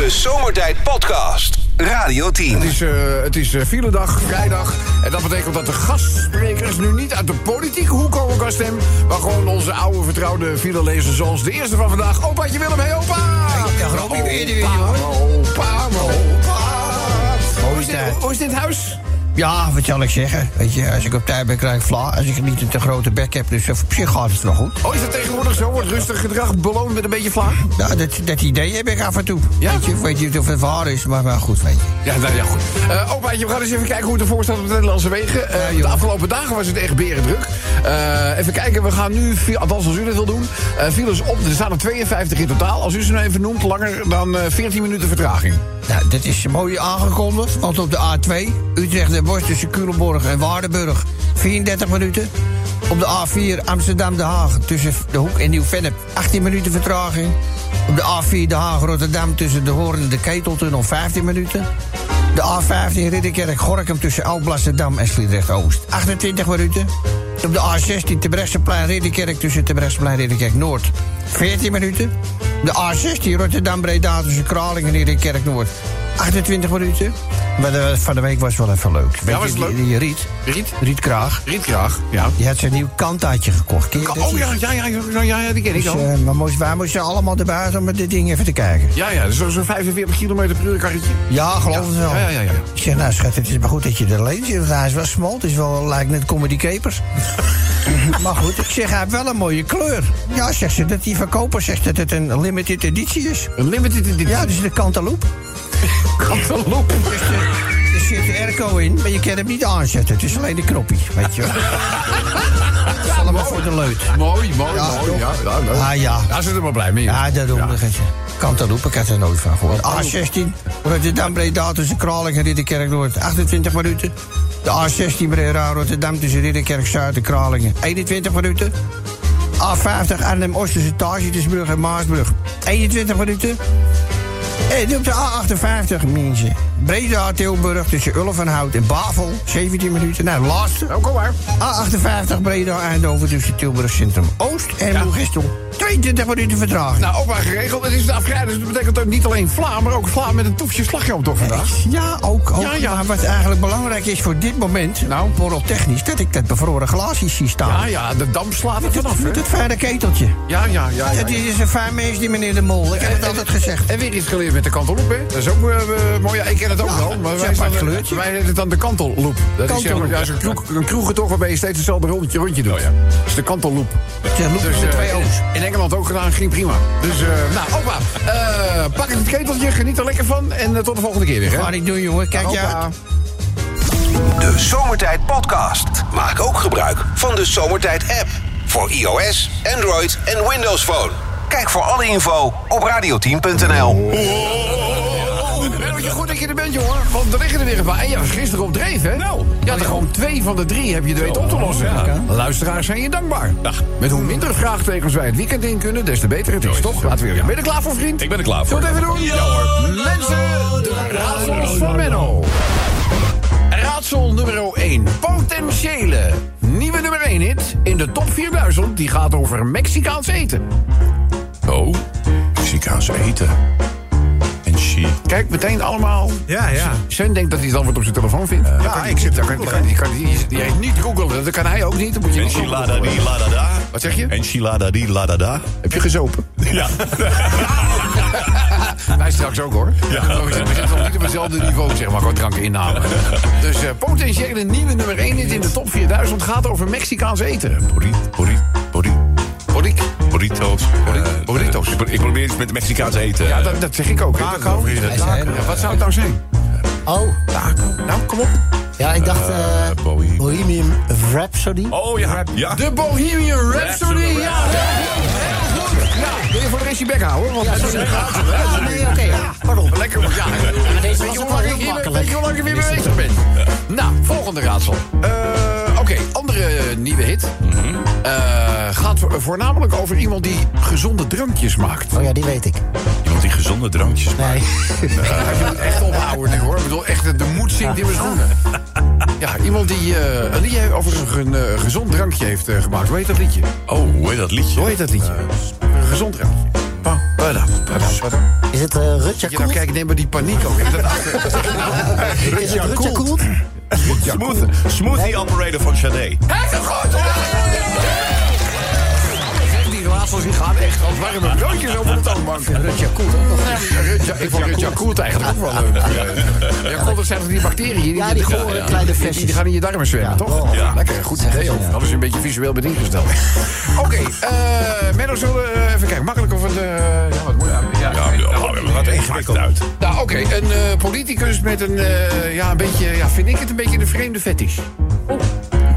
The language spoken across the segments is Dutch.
De Zomertijd Podcast. Radio 10. Het is, eh het is filedag, vrijdag. En dat betekent dat de gastsprekers nu niet uit de politieke hoek komen qua stem. Maar gewoon onze oude vertrouwde filelezers zoals de eerste van vandaag. Opaatje Willem, hey opa! Ja, Robby, weer weer, Opa. Opa, opa. Hoe is, dit, tijd. hoe is dit huis? Ja, wat zal ik zeggen? Weet je, als ik op tijd ben, krijg ik vla. Als ik niet een te grote bek heb, dus op zich gaat het nog goed. Oh, is dat tegenwoordig zo? Wordt rustig gedrag beloond met een beetje vlaag? Nou, dat, dat idee heb ik af en toe. Ja? Weet je, ik weet niet of het waar is, maar, maar goed, weet je. Ja, nou ja, goed. Eh opaatje, we gaan eens even kijken hoe het ervoor staat op de Nederlandse wegen. Eh, de afgelopen dagen was het echt berendruk. Eh even kijken, we gaan nu, althans als u dat wil doen, eh files op. Er staan er 52 in totaal. Als u ze nou even noemt, langer dan eh 14 minuten vertraging. Nou, dit is mooi aangekondigd, want op de A2, Utrecht en Tussen Culemborg en Waardenburg, 34 minuten. Op de A4 Amsterdam-De Haag tussen De Hoek en Nieuw-Vennep, 18 minuten vertraging. Op de A4 De Haag-Rotterdam tussen De Hoorn en de Keteltunnel, 15 minuten. De A15 Ridderkerk-Gorkum tussen Alblasserdam en Sliedrecht-Oost, 28 minuten. Op de A16 Terbrechtseplein Ridderkerk tussen Terbrechtseplein Ridderkerk-Noord, 14 minuten. De A16 Rotterdam-Breda tussen Kralingen en Ridderkerk-Noord, 28 minuten. Maar de, van de week was wel even leuk. Weet was je, die, leuk? die Riet, Riet? Riet Kraag, Rietkraag, ja. die had zijn nieuw kantaatje gekocht. Ken je dat? Oh ja, ja, ja, ja, ja, ja die ken ik Dus, al. eh, maar moest, wij moesten allemaal erbij om met dit ding even te kijken. Ja, ja, zo'n zo 45 kilometer per uur karretje. Ja, geloof het wel. Ja, ja, ja, ja. Ik zeg, nou schat, het is maar goed dat je er alleen zit. Hij is wel smal, het is wel, lijkt net comedy capers. maar goed, ik zeg, hij heeft wel een mooie kleur. Ja, zegt ze, dat die verkoper zegt dat het een limited editie is. Een limited edition. Ja, dus de Cantaloupe. Cantaloupe. Er zit de airco in, maar je kan hem niet aanzetten. Het is alleen de knoppie, weet je wel. Dat is allemaal voor de leut. Mooi, mooi, Ja, mooi. Ja, ja, leuk. Ah ja. Daar zit er maar blij mee. Ja, daarom. Ja. Cantaloupe, ik had er nooit van gehoord. A16, Rotterdam, Breda tussen Kralingen en Ridderkerk Noord, 28 minuten. De A16 Breda, Rotterdam tussen Ridderkerk Zuid en Kralingen, 21 minuten. A50 Arnhem-Oost tussen en Maasbrug, 21 minuten. En op de A58, mensen. Breda, Tilburg tussen Ulvenhout en Bavel, 17 minuten. Nou, laatste. Nou, kom maar. A58 Breda, Eindhoven tussen Tilburg Centrum Oost en Ja. Moergestel. 22 minuten vertraging. Nou, opa geregeld. Het is de afgrijden, dus dat betekent ook niet alleen Vla, maar ook Vla met een toefje slagroom toch vandaag? Ja, ook. ook. Ja, ja. Maar wat eigenlijk belangrijk is voor dit moment, Nou? borreltechnisch, dat ik dat bevroren glaasjes zie staan. Ja, ja, de damp slaat er vanaf? Met het fijne keteltje. Ja, ja, ja. ja, Het ja. is een fijn mens, die meneer De Mol. Ik heb het altijd gezegd. En weer iets geleerd met de kantelloep, hè? Dat is ook eh, eh, mooi. Ja, ik ken het ook Ja, wel. Maar wij, een apart kleurtje. wij het dan de kantelloop. Dat is zeg maar, Kantelloop. ja, zo'n kroeg, een kroegentocht waarbij je steeds hetzelfde rondje, rondje doet. Dat is de kantelloop. Ja, loop Dus, met eh, twee O's. in Engeland ook gedaan, ging prima. Dus, eh, nou, opa, eh, pak het keteltje, geniet er lekker van. En tot de volgende keer weer, hè? Ga ik doen, jongen. Kijk je uit. De Zomertijd Podcast. Maak ook gebruik van de Zomertijd app. Voor iOS, Android en Windows Phone. Kijk voor alle info op radio10.nl. Heel goed dat je er bent, jongen. Want er liggen er weer een paar. En je was gisteren op dreef, hè? Nou. Ja, er gewoon twee van de drie heb je er weten op te lossen. Luisteraars zijn je dankbaar. Met hoe minder vraagtekens wij het weekend in kunnen, des te beter het is, toch? Laten we weer. Ben je er klaar voor, vriend? Ik ben er klaar voor. Zullen we het even doen? Ja hoor. Mensen, de raadsels van Menno. Raadsel nummer 1. Potentiële nieuwe nummer 1 hit in de top 4000. Die gaat over Mexicaans eten. Oh, Mexicaans eten. She. Kijk, meteen allemaal. Ja, ja. Sven denkt dat hij het antwoord op zijn telefoon vindt. Ja, ik zit daar kan, kan, die, heeft niet googelen. Dat kan hij ook niet. Dan moet je Enchilada di la da da. Wat zeg je? Enchilada di la da da. Heb je gezopen? Ja. Wij straks ook hoor. Ja. We zitten nog niet op hetzelfde niveau, zeg maar, qua drankeinname. Dus eh potentiële nieuwe nummer 1 hit in de top 4000 gaat over Mexicaans eten. Burrito, burrito. Borik. Burritos. Burri- Eh, burritos. Ik, pro- ik probeer iets met Mexicaans eten. Ja, dat, dat zeg ik ook. hè. Taco. Ja, wat zou het nou zijn? Oh, Nou, kom op. ja, ik dacht eh Bohemian. Bohemian Rhapsody. Oh ja. ja. De Bohemian Rhapsody. Rhapsody. Ja, heel goed. Ja, wil je voor de rest je bek houden? Want dat is een Ja, nee, oké, ja. Pardon. Lekker, ja. Deze Weet was je ook hoe wel lang ik heel hier, weet makkelijk. je hoe lang ik weer mee bezig ben? Nou, volgende raadsel. Eh, andere nieuwe hit. Eh, gaat vo- voornamelijk over iemand die gezonde drankjes maakt. Oh ja, die weet ik. Iemand die gezonde drankjes maakt. Nee. Ik moet echt ophouden nu hoor. Ik bedoel, echt, de moed zinkt in mijn schoenen. Ja, iemand die eh, een liedje over een eh, gezond drankje heeft eh, gemaakt. Hoe heet dat liedje? Oh, hoe heet dat liedje? Hoe heet dat liedje? een gezond drankje. Pa. Is het uh, Rutja Je nou, kijk, neem maar die paniek ook. Is het Rutja Koelt? Smooth, smoothie operator van Sade. Hij is goed! Die raadsels die gaan echt als warme broodjes over de toonbank. Rutja Koelt. Rutja, ik vond Rutja Koelt eigenlijk ook wel leuk. Ja, god, dat zijn toch die bacteriën? Die, Ja, die gore kleine die, flesjes. die gaan in je darmen zwemmen, toch? Ja. Lekker, goed idee. Hadden ze een beetje visueel bediend gesteld. Oké, eh Menno, zullen we eh, even kijken. Makkelijk of het... eh, ja, wat moet ja, ja, Ja, ja, we gaan ingewikkeld uit. Nou, oké, een eh, politicus met een, eh, ja, een beetje, ja, vind ik het een beetje een vreemde fetish.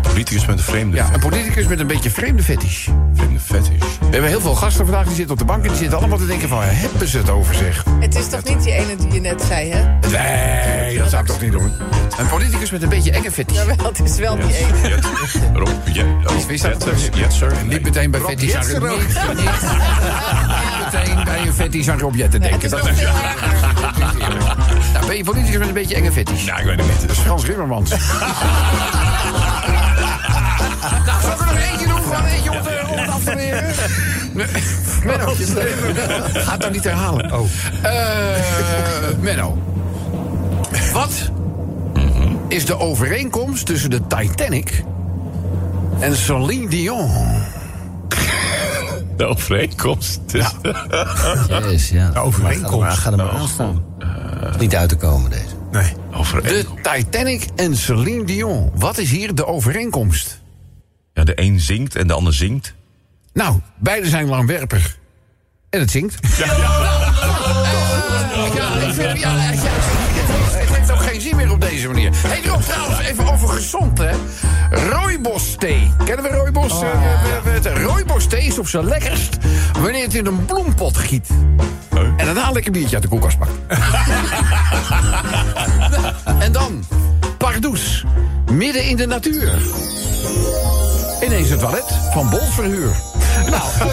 Politicus met een vreemde, Ja, een politicus met een beetje vreemde fetish. vreemde fetish. We hebben heel veel gasten vandaag, die zitten op de bank en die zitten allemaal te denken van, hebben ze het over zich? Het is toch niet die ene die je net zei, hè? Nee, dat zou ik toch niet doen. Een politicus met een beetje enge fetish. Jawel, het is wel die ene. Jet, Rob, Is dat- Jet, yes, sir. Niet meteen bij fetish aan Rob niet meteen bij een fetish aan Rob Jetten denken. Dat is, nou, ben je politicus met een beetje enge fetish? Nou, ik weet het niet. Dat is Frans Rimmermans. nou, zal ik er nog eentje doen? Gewoon eentje om het, om het af te leren? Nee, Menno, ga het nou niet herhalen. Oh. Menno. Wat is de overeenkomst tussen de Titanic en Celine Dion? De overeenkomst. Dus, Yes, ja. overeenkomst. Ga er maar aan staan. Niet uit te komen, deze. Nee. De. Titanic en Celine Dion. Wat is hier de overeenkomst? Ja, de een zingt en de ander zingt. Nou, beide zijn langwerpig. En het zingt. Ja, ik vind, ja, ja, op deze manier. Hé, hey, Rob, trouwens, even over gezond, hè. Rooibos thee. Kennen we rooibos? eh, we- we- we- Rooibos thee is op zijn lekkerst wanneer het in een bloempot giet. En daarna een lekker biertje uit de koelkast pakt. en dan, pardoes, midden in de natuur. Ineens het toilet van Bolverhuur. Nou,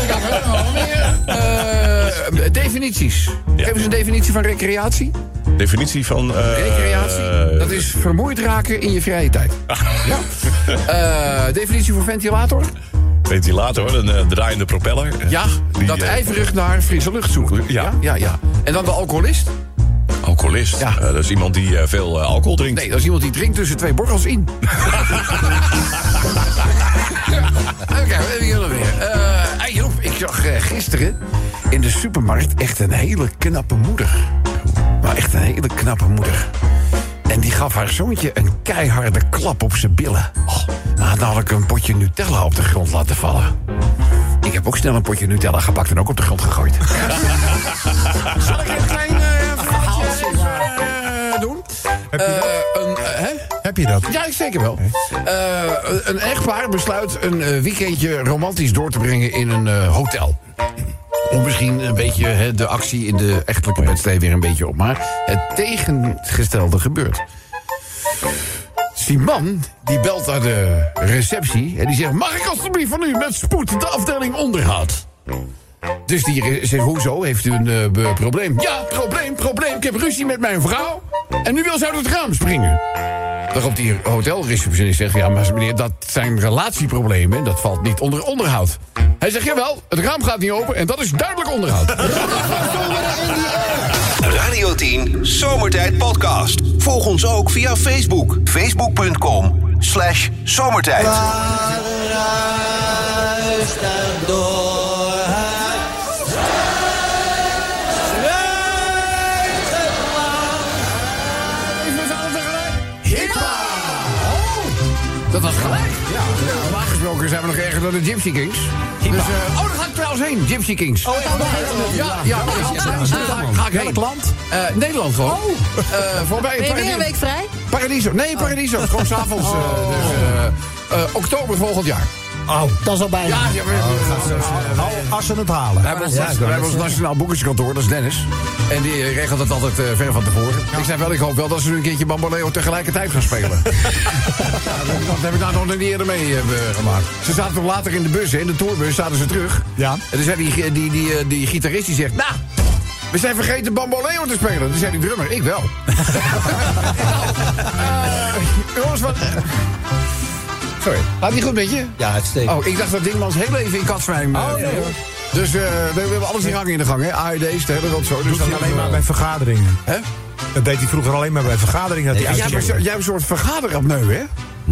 nog meer. Eh, definities. Geef eens een definitie van recreatie. Definitie van... eh, Recreatie, dat is vermoeid raken in je vrije tijd. Ja. Eh, definitie voor ventilator. Ventilator, een eh, draaiende propeller. Ja, Die, dat ijverig naar frisse lucht zoekt. Ja. ja, ja. En dan de alcoholist. Alcoholist. Ja. Dat is iemand die veel alcohol drinkt. Nee, dat is iemand die drinkt tussen twee borrels in. Oké, we hebben weer. Joep, ik zag gisteren in de supermarkt echt een hele knappe moeder. Maar echt een hele knappe moeder. En die gaf haar zoontje een keiharde klap op zijn billen. Oh, dan had namelijk een potje Nutella op de grond laten vallen. Ik heb ook snel een potje Nutella gepakt en ook op de grond gegooid. Zal ik een klein eh, verhaaltje eh, doen? Heb je een, eh, hè? Heb je dat? Ja, zeker wel. Eh, een echtpaar besluit een weekendje romantisch door te brengen in een hotel. Om misschien een beetje de actie in de echtelijke wedstrijd weer een beetje op. Maar het tegengestelde gebeurt. Die man die belt naar de receptie en die zegt... mag ik alstublieft van u met spoed de afdeling onderhoud? Dus die zegt, hoezo? Heeft u een eh, probleem? Ja, probleem, probleem. Ik heb ruzie met mijn vrouw. En nu wil ze uit het raam springen. Waarop die hotelreceptionist zegt... ja, maar meneer, dat zijn relatieproblemen. Dat valt niet onder onderhoud. Hij zegt, jawel, het raam gaat niet open... en dat is duidelijk onderhoud. Radio 10 Zomertijd Podcast. Volg ons ook via Facebook. Facebook.com slash zomertijd. Dat was gelijk. Gesproken zijn we nog erger dan de Gypsy Kings. Dus, eh, oh, daar ga ik trouwens heen, Gypsy Kings. Oh, ja, ja, ja, daar ga ik heen. land? Nederland gewoon. Eh, voorbij Ben je weer een week vrij? Paradiso. Nee, Paradiso. Gewoon s'avonds. eh dus, eh, eh, oktober volgend jaar. Oh. Dat is al bijna. Ja, ja, we, Hou als ze het halen. we hebben ons, we hebben ons nationaal boekerskantoor, dat is Dennis. En die regelt het altijd eh, ver van tevoren. Ik zei wel, ik hoop wel dat ze nu een keertje Bamboleo tegelijkertijd gaan spelen. ja, dat, heb ik daar nog niet eerder mee eh, gemaakt. Ze zaten toch later in de bus, hè, in de tourbus, zaten ze terug. Ja. En toen zei die, die, die, eh, die gitarist, die zegt... Nou, we zijn vergeten Bamboleo te spelen. Toen zei die drummer, ik wel. Eh, jongens, wat... eh, Sorry, gaat niet goed met je? Ja, uitstekend. Oh, ik dacht dat Dingmans heel even in katzwijn... eh, Oh, nee, hoor. Dus eh, we hebben alles in gang in de gang, hè? AED's, de hele rotzooi. Dus dat alleen is, maar eh, bij vergaderingen. Hè? Dat deed hij vroeger alleen maar bij vergaderingen. Dat hij Jij jij hebt een soort vergaderapneu, hè?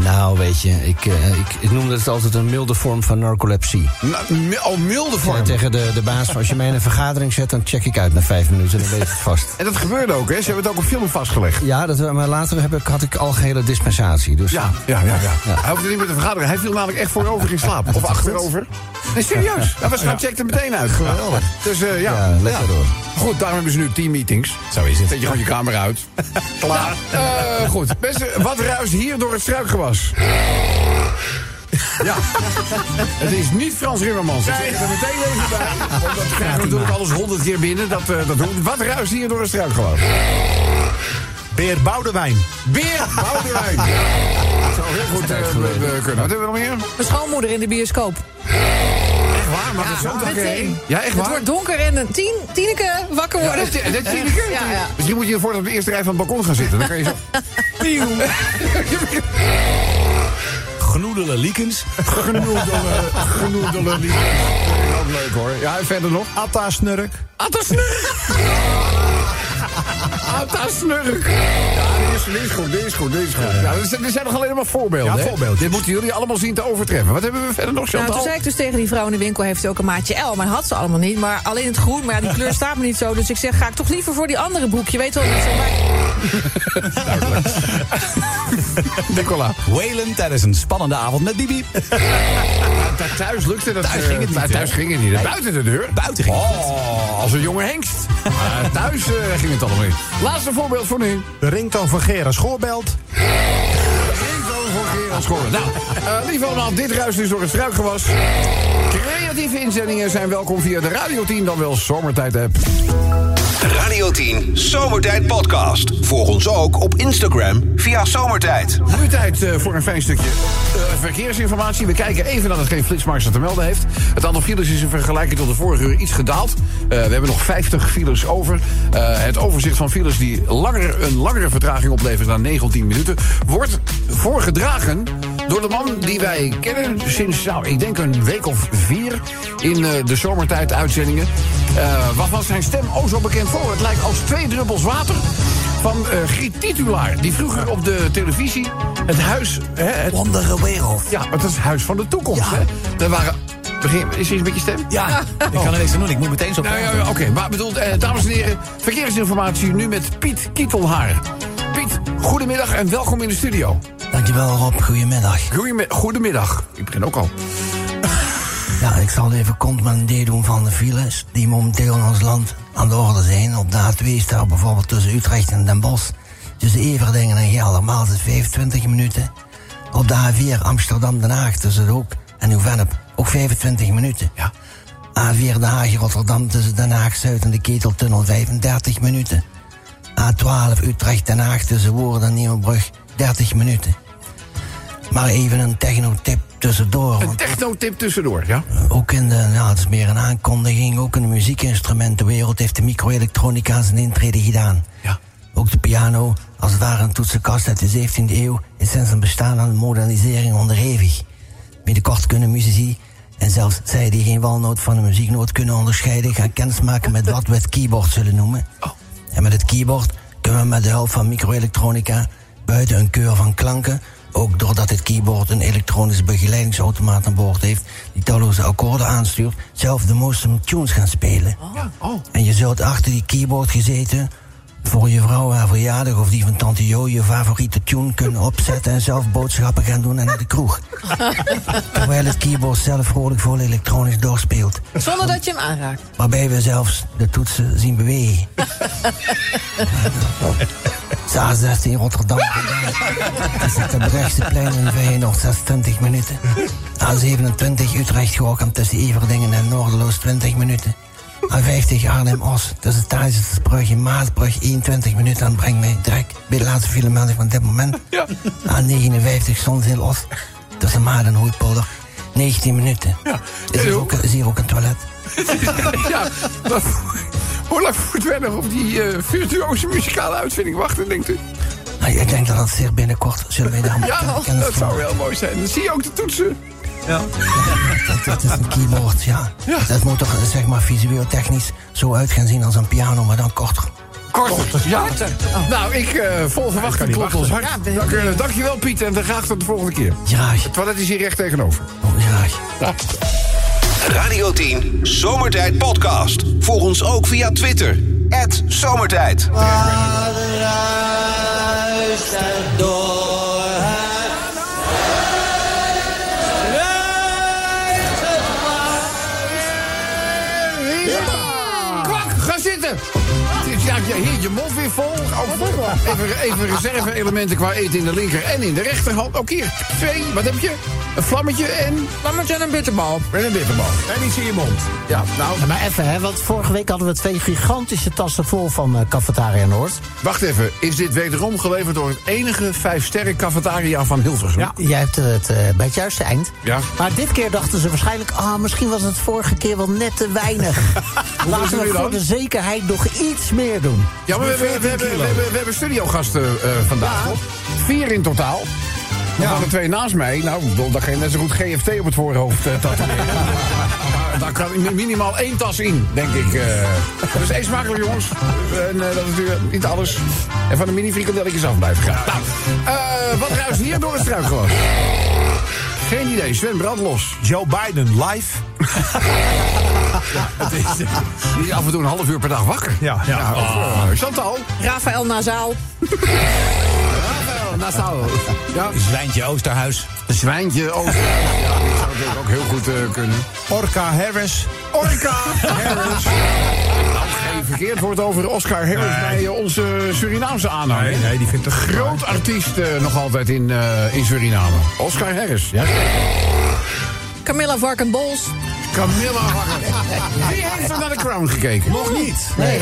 Nou, weet je, ik, eh, ik, ik noemde het altijd een milde vorm van narcolepsie. Al milde Ja, vorm. tegen de, de baas van, als je mij in een vergadering zet, dan check ik uit na vijf minuten. Dan weet ik het vast. En dat gebeurde ook, hè? Ze hebben het ook op film vastgelegd. Ja, dat, maar later heb ik, had ik algehele dispensatie. Dus Ja, ja, ja. ja. Ja. Hij hoefde niet meer te vergaderen. Hij viel namelijk echt voorover in slaap. Of achterover. Nee, serieus. Hij was gaan checkte meteen uit. Geweldig. Dus eh, ja. Ja, lekker door. Goed, daarom hebben ze nu team meetings. Zo is het. Zet je gewoon je camera uit. Klaar. Eh, goed. Mensen, wat ruist hier door het struikgewas? Ja. Het is niet Frans Rimmermans. Ik zeg er meteen even bij. Want dat krijgen we natuurlijk alles honderd keer binnen. Dat, eh, dat doen. Wat ruist hier door het struikgewas? Beer Boudewijn. Beer Boudewijn. Dat zou heel goed we- we kunnen. Wat hebben we nog meer? Mijn schoonmoeder in de bioscoop. Echt waar? Maar dat zo meteen. Ja, echt Het waar? wordt donker en een tien, Tieneke wakker Ja, worden. Ja, ja. Misschien moet je ervoor op de eerste rij van het balkon gaan zitten. Dan kan je zo... Genoedele Liekens. Genoedelen. Genoedelen. die- Ook leuk hoor. Ja, en verder nog? Atta Snurk. Atta Snurk. Atta Snurk. Ja, dit is, dit is goed, dit is goed, dit is goed. Ja, er, zijn, er zijn nog alleen maar voorbeelden. Ja, hè? Dit moeten jullie allemaal zien te overtreffen. Wat hebben we verder nog, Nou, Chantal? toen zei ik dus tegen die vrouw in de winkel... heeft ze ook een maatje L, maar had ze allemaal niet. Maar alleen het groen, maar ja, die kleur staat me niet zo. Dus ik zeg, ga ik toch liever voor die andere broek. Je weet wel, niet zo. Nicola. Whalen tijdens een spannende avond met Bibi. Daar thuis lukte dat. Thuis eh, ging het niet, daar- Thuis ging het niet. Buiten de deur. Buiten ging het. Oh, als een jonge hengst. Maar thuis eh, ging het allemaal niet. Laatste voorbeeld voor nu. De ringtoon van Gerard Schoorbelt. Schoren. Nou, eh lieve allemaal, dit ruist dus door het struikgewas. Creatieve inzendingen zijn welkom via de Radio 10, dan wel Zomertijd app. Radio 10 Zomertijd Podcast. Volg ons ook op Instagram via Zomertijd. Nu tijd eh, voor een fijn stukje eh, verkeersinformatie. We kijken even dat het geen flitsmarser te melden heeft. Het aantal files is in vergelijking tot de vorige uur iets gedaald. Eh, we hebben nog 50 files over. Het overzicht van files die langer, een langere vertraging opleveren dan 19 minuten... wordt voorgedragen door de man die wij kennen sinds, nou, ik denk een week of vier... in eh, de zomertijd uitzendingen. Eh, waarvan zijn stem o zo bekend voor. Het lijkt als twee druppels water van eh Griet Titulaar. Die vroeger op de televisie het huis... Hè, het, Wondere wereld. ja, het is het huis van de toekomst. Ja. Hè? Daar waren... Begin, is er iets met je stem? Ja, ik kan er niks aan doen. Ik moet meteen zo Nou ja, ja, oké. Maar bedoel, eh, dames en heren, verkeersinformatie nu met Piet Kietelhaar. Piet, goedemiddag en welkom in de studio. Dankjewel Rob, goedemiddag. Goedemiddag. Ik begin ook al. Ja, ik zal even kont met een D doen van de files die momenteel in ons land aan de orde zijn. Op de A2 staat bijvoorbeeld tussen Utrecht en Den Bosch. Tussen Everdingen en Geldermaal is het 25 minuten. Op de A4 Amsterdam-Den Haag tussen de Hoek en Nieuw-Vennep ook 25 minuten. Ja. A4 Den Haag-Rotterdam tussen Den Haag-Zuid en de Keteltunnel 35 minuten. A12 Utrecht-Den Haag tussen Woerden en Nieuwebrug 30 minuten. Maar even een technotip tussendoor. Een technotip tussendoor, ja? ook in de, nou, het is meer een aankondiging, ook in de muziekinstrumentenwereld heeft de microelektronica zijn intrede gedaan. Ja. Ook de piano, als het ware een toetsenkast uit de 17e eeuw, is sinds een bestaan aan modernisering onderhevig. Binnenkort kunnen muzici, en zelfs zij die geen walnoot van een muzieknoot kunnen onderscheiden, gaan kennismaken met wat we het keyboard zullen noemen. En met het keyboard kunnen we met de hulp van microelektronica, buiten een keur van klanken, ook doordat het keyboard een elektronische begeleidingsautomaat aan boord heeft, die talloze akkoorden aanstuurt, zelf de mooiste tunes gaan spelen. Oh. En je zult achter die keyboard gezeten voor je vrouw haar verjaardag of die van tante Jo je favoriete tune kunnen opzetten en zelf boodschappen gaan doen en naar de kroeg. Terwijl het keyboard zelf vrolijk vol elektronisch doorspeelt. Zonder dat je hem aanraakt. Waarbij we zelfs de toetsen zien bewegen. Zaal 16 Rotterdam. Is het Brechtseplein in Feyenoord 26 minuten. A27 Utrecht Gorkum tussen Everdingen en Noorderloos 20 minuten. A50 Arnhem-Os tussen Thijsensbrug en Maasbrug 21 minuten. Dan brengt mij direct bij de laatste filemelding van dit moment. Ja. A59 Zonzeel-Os tussen Maat en Hoeipolder 19 minuten. Ja. Is, hier ook, is hier ook een toilet? ja. maar Hoe lang moeten wij nog op die eh, virtuoze muzikale uitvinding wachten, denkt u? Nou, ik denk dat dat zeer binnenkort zullen wij daar Ja, dat zou wel mooi zijn. Dan zie je ook de toetsen. Dat, dat is een keyboard, ja. Dat moet toch, zeg maar, visueel technisch zo uit gaan zien als een piano, maar dan korter. Korter. Ja. Nou, ik eh, vol verwachting klopt ons hart. Ja, Dank, eh, dankjewel Piet en dan graag tot de volgende keer. Graag. Het toilet is hier recht tegenover. Oh, graag. Radio 10 Zomertijd Podcast. Volg ons ook via Twitter. Zomertijd. Vol. Oh, even, even reserve-elementen qua eten in de linker en in de rechterhand. Ook hier, twee, wat heb je? Een vlammetje en... Vlammetje en een bitterbal. En een bitterbal. En iets in je mond. Ja, nou, Maar even, hè, want vorige week hadden we twee gigantische tassen vol van eh Cafetaria Noord. wacht even. Is dit wederom geleverd door het enige vijf-sterren cafetaria van Hilversum? Ja. Jij hebt het eh, bij het juiste eind. Ja. Maar dit keer dachten ze waarschijnlijk... ah, misschien was het vorige keer wel net te weinig. Laten we voor dan? de zekerheid nog iets meer doen. Ja, maar we, we, we, hebben- we, hebben- we hebben studiogasten eh, vandaag? Vier in totaal. Er waren twee naast mij. Nou, daar kan je net zo goed GFT op het voorhoofd tatoeëren. Maar Daar kan mi- minimaal één tas in, denk ik. eh. Dus eet smakelijk, jongens. En dat is natuurlijk niet alles. En van de mini frikandelletjes af blijven gaan. Nou, wat ruist hier door het struikgewas? Geen idee. Sven, brand los. Joe Biden live. Het is, die is af en toe een half uur per dag wakker. Ja, ja. of, eh, Chantal. Rafael Nazaal. Rafael, Nassau. Ja. Zwijntje Oosterhuis. Zwijntje Oost. Ja, die zou natuurlijk ook heel goed eh, kunnen. Orca Harris. Orca Harris. Verkeerd woord over Oscar Harris bij onze Surinaamse aanhanger. Nee, nee, die vindt het Groot artiest eh, nog altijd in, eh, in Suriname. Oscar Harris. Ja. Camilla Varkenbols. Camilla Wakker. Wie heeft er naar de Crown gekeken? Nog niet.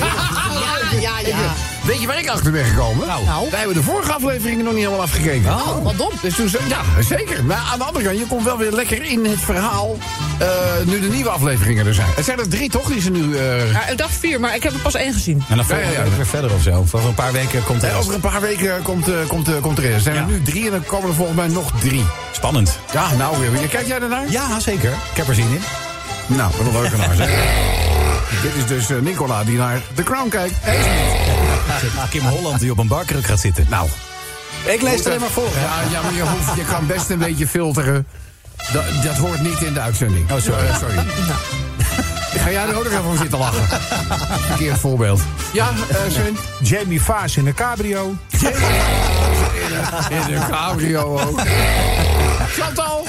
Ja, ja, ja. Weet je waar ik achter ben gekomen? Nou. Wij hebben de vorige afleveringen nog niet helemaal afgekeken. Oh, wat dom. Dus toen, ze- ja, zeker. Maar aan de andere kant, je komt wel weer lekker in het verhaal. eh, nu de nieuwe afleveringen er zijn. Het zijn er drie, toch? Die ze nu. eh, Ja, ik dacht vier, maar ik heb er pas één gezien. En dan Ja, ja, weer verder of zo. Over een paar weken komt er over een paar weken komt, eh, komt, komt er. Er zijn er nu drie en dan komen er volgens mij nog drie. Spannend. Ja, nou, eh, kijk jij ernaar? Ja, zeker. Ik heb er zin in. Nou, wat een leuke naar, zeg. Dit is dus eh, Nicola die naar The Crown kijkt. Kim Holland die op een barkruk gaat zitten. Nou, Ik lees het alleen maar voor? Ja, ja maar je, hoeft, je kan best een beetje filteren. Dat, dat hoort niet in de uitzending. Oh, sorry. sorry. Ga jij er ook nog even van zitten lachen? Verkeerd voorbeeld. Ja, eh Sven? Jamie Vaas in een cabrio. In een cabrio ook. Chantal?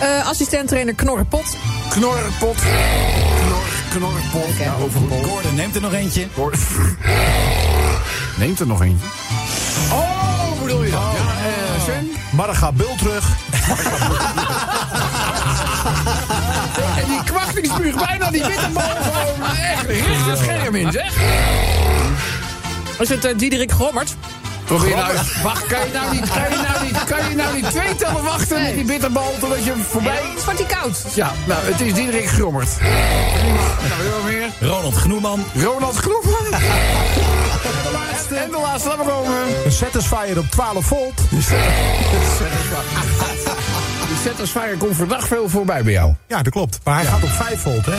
Eh assistent-trainer Knorrepot. Knorrepot. Knor, knorrepot. Ja, overpot. Gordon neemt er nog eentje. Neemt er nog eentje. Oh, bedoel je dat? Ja, eh Sven? Marga Bultrug. En die spuugt bijna die bitterbal gewoon maar echt recht het scherm in, zeg. Is het eh, Diederik Grommert? Probeer nou eens. Wacht, kan je nou niet, kan je nou niet, kan je nou niet twee tellen wachten met die bitterbal totdat je hem voorbij... Is wordt hij koud? Ja, nou, het is Diederik Grommert. Prima. Nou, weer wat meer. Ronald Gnoeman. Ronald Groepen. En de laatste. En de laatste, laat maar komen. Een Satisfyer op 12 volt. De Satisfyer komt vandaag veel voorbij bij jou. Ja, dat klopt. Maar hij gaat op 5 volt, hè?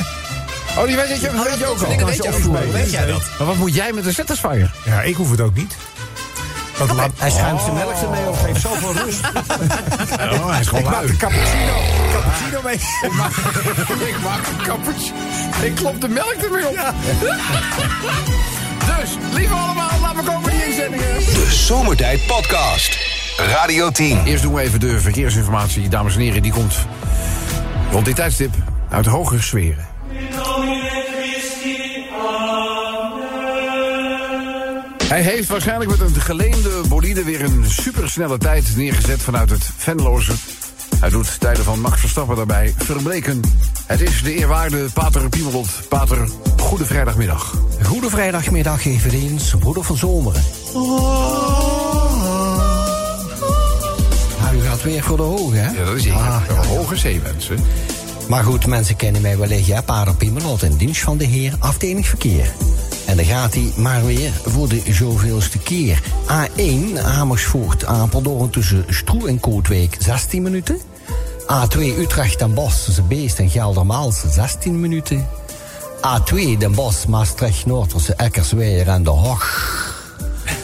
Oh, die weet je, weet je ook al. Dat weet je ook. Weet jij dat? Maar wat moet jij met een Satisfyer? Ja, ik hoef het ook niet. Laat... Hij schuimt zijn melk ermee op. geeft zoveel rust. Oh, hij is Ik maak de cappuccino, cappuccino mee. Ik maak, ik maak een cappuccino. Ik klop de melk ermee op. Dus, lieve allemaal, laten we komen in die inzendingen. De Zomertijd Podcast. Radio 10. Eerst doen we even de verkeersinformatie, dames en heren. Die komt rond dit tijdstip uit hoge sferen. Hij heeft waarschijnlijk met een geleende bolide weer een supersnelle tijd neergezet vanuit het Venloze. Hij doet tijden van Max Verstappen daarbij verbleken. Het is de eerwaarde Pater Piemelot. Pater, goede vrijdagmiddag. Goede vrijdagmiddag eveneens, broeder van Zomeren. Nou, u gaat weer voor de hoge, hè? Ja, dat is hier. Ah, ja. Hoge zeewensen. Maar goed, mensen kennen mij wellicht, ja, Pater Piemelot in dienst van de heer, afdeling verkeer. En dan gaat hij maar weer voor de zoveelste keer. A1, Amersfoort, Apeldoorn tussen Stroe en Kootwijk, 16 minuten. A2 Utrecht Den Bosch tussen Beest en Geldermalsen 16 minuten. A2 Den Bosch Maastricht Noord tussen en De Hoog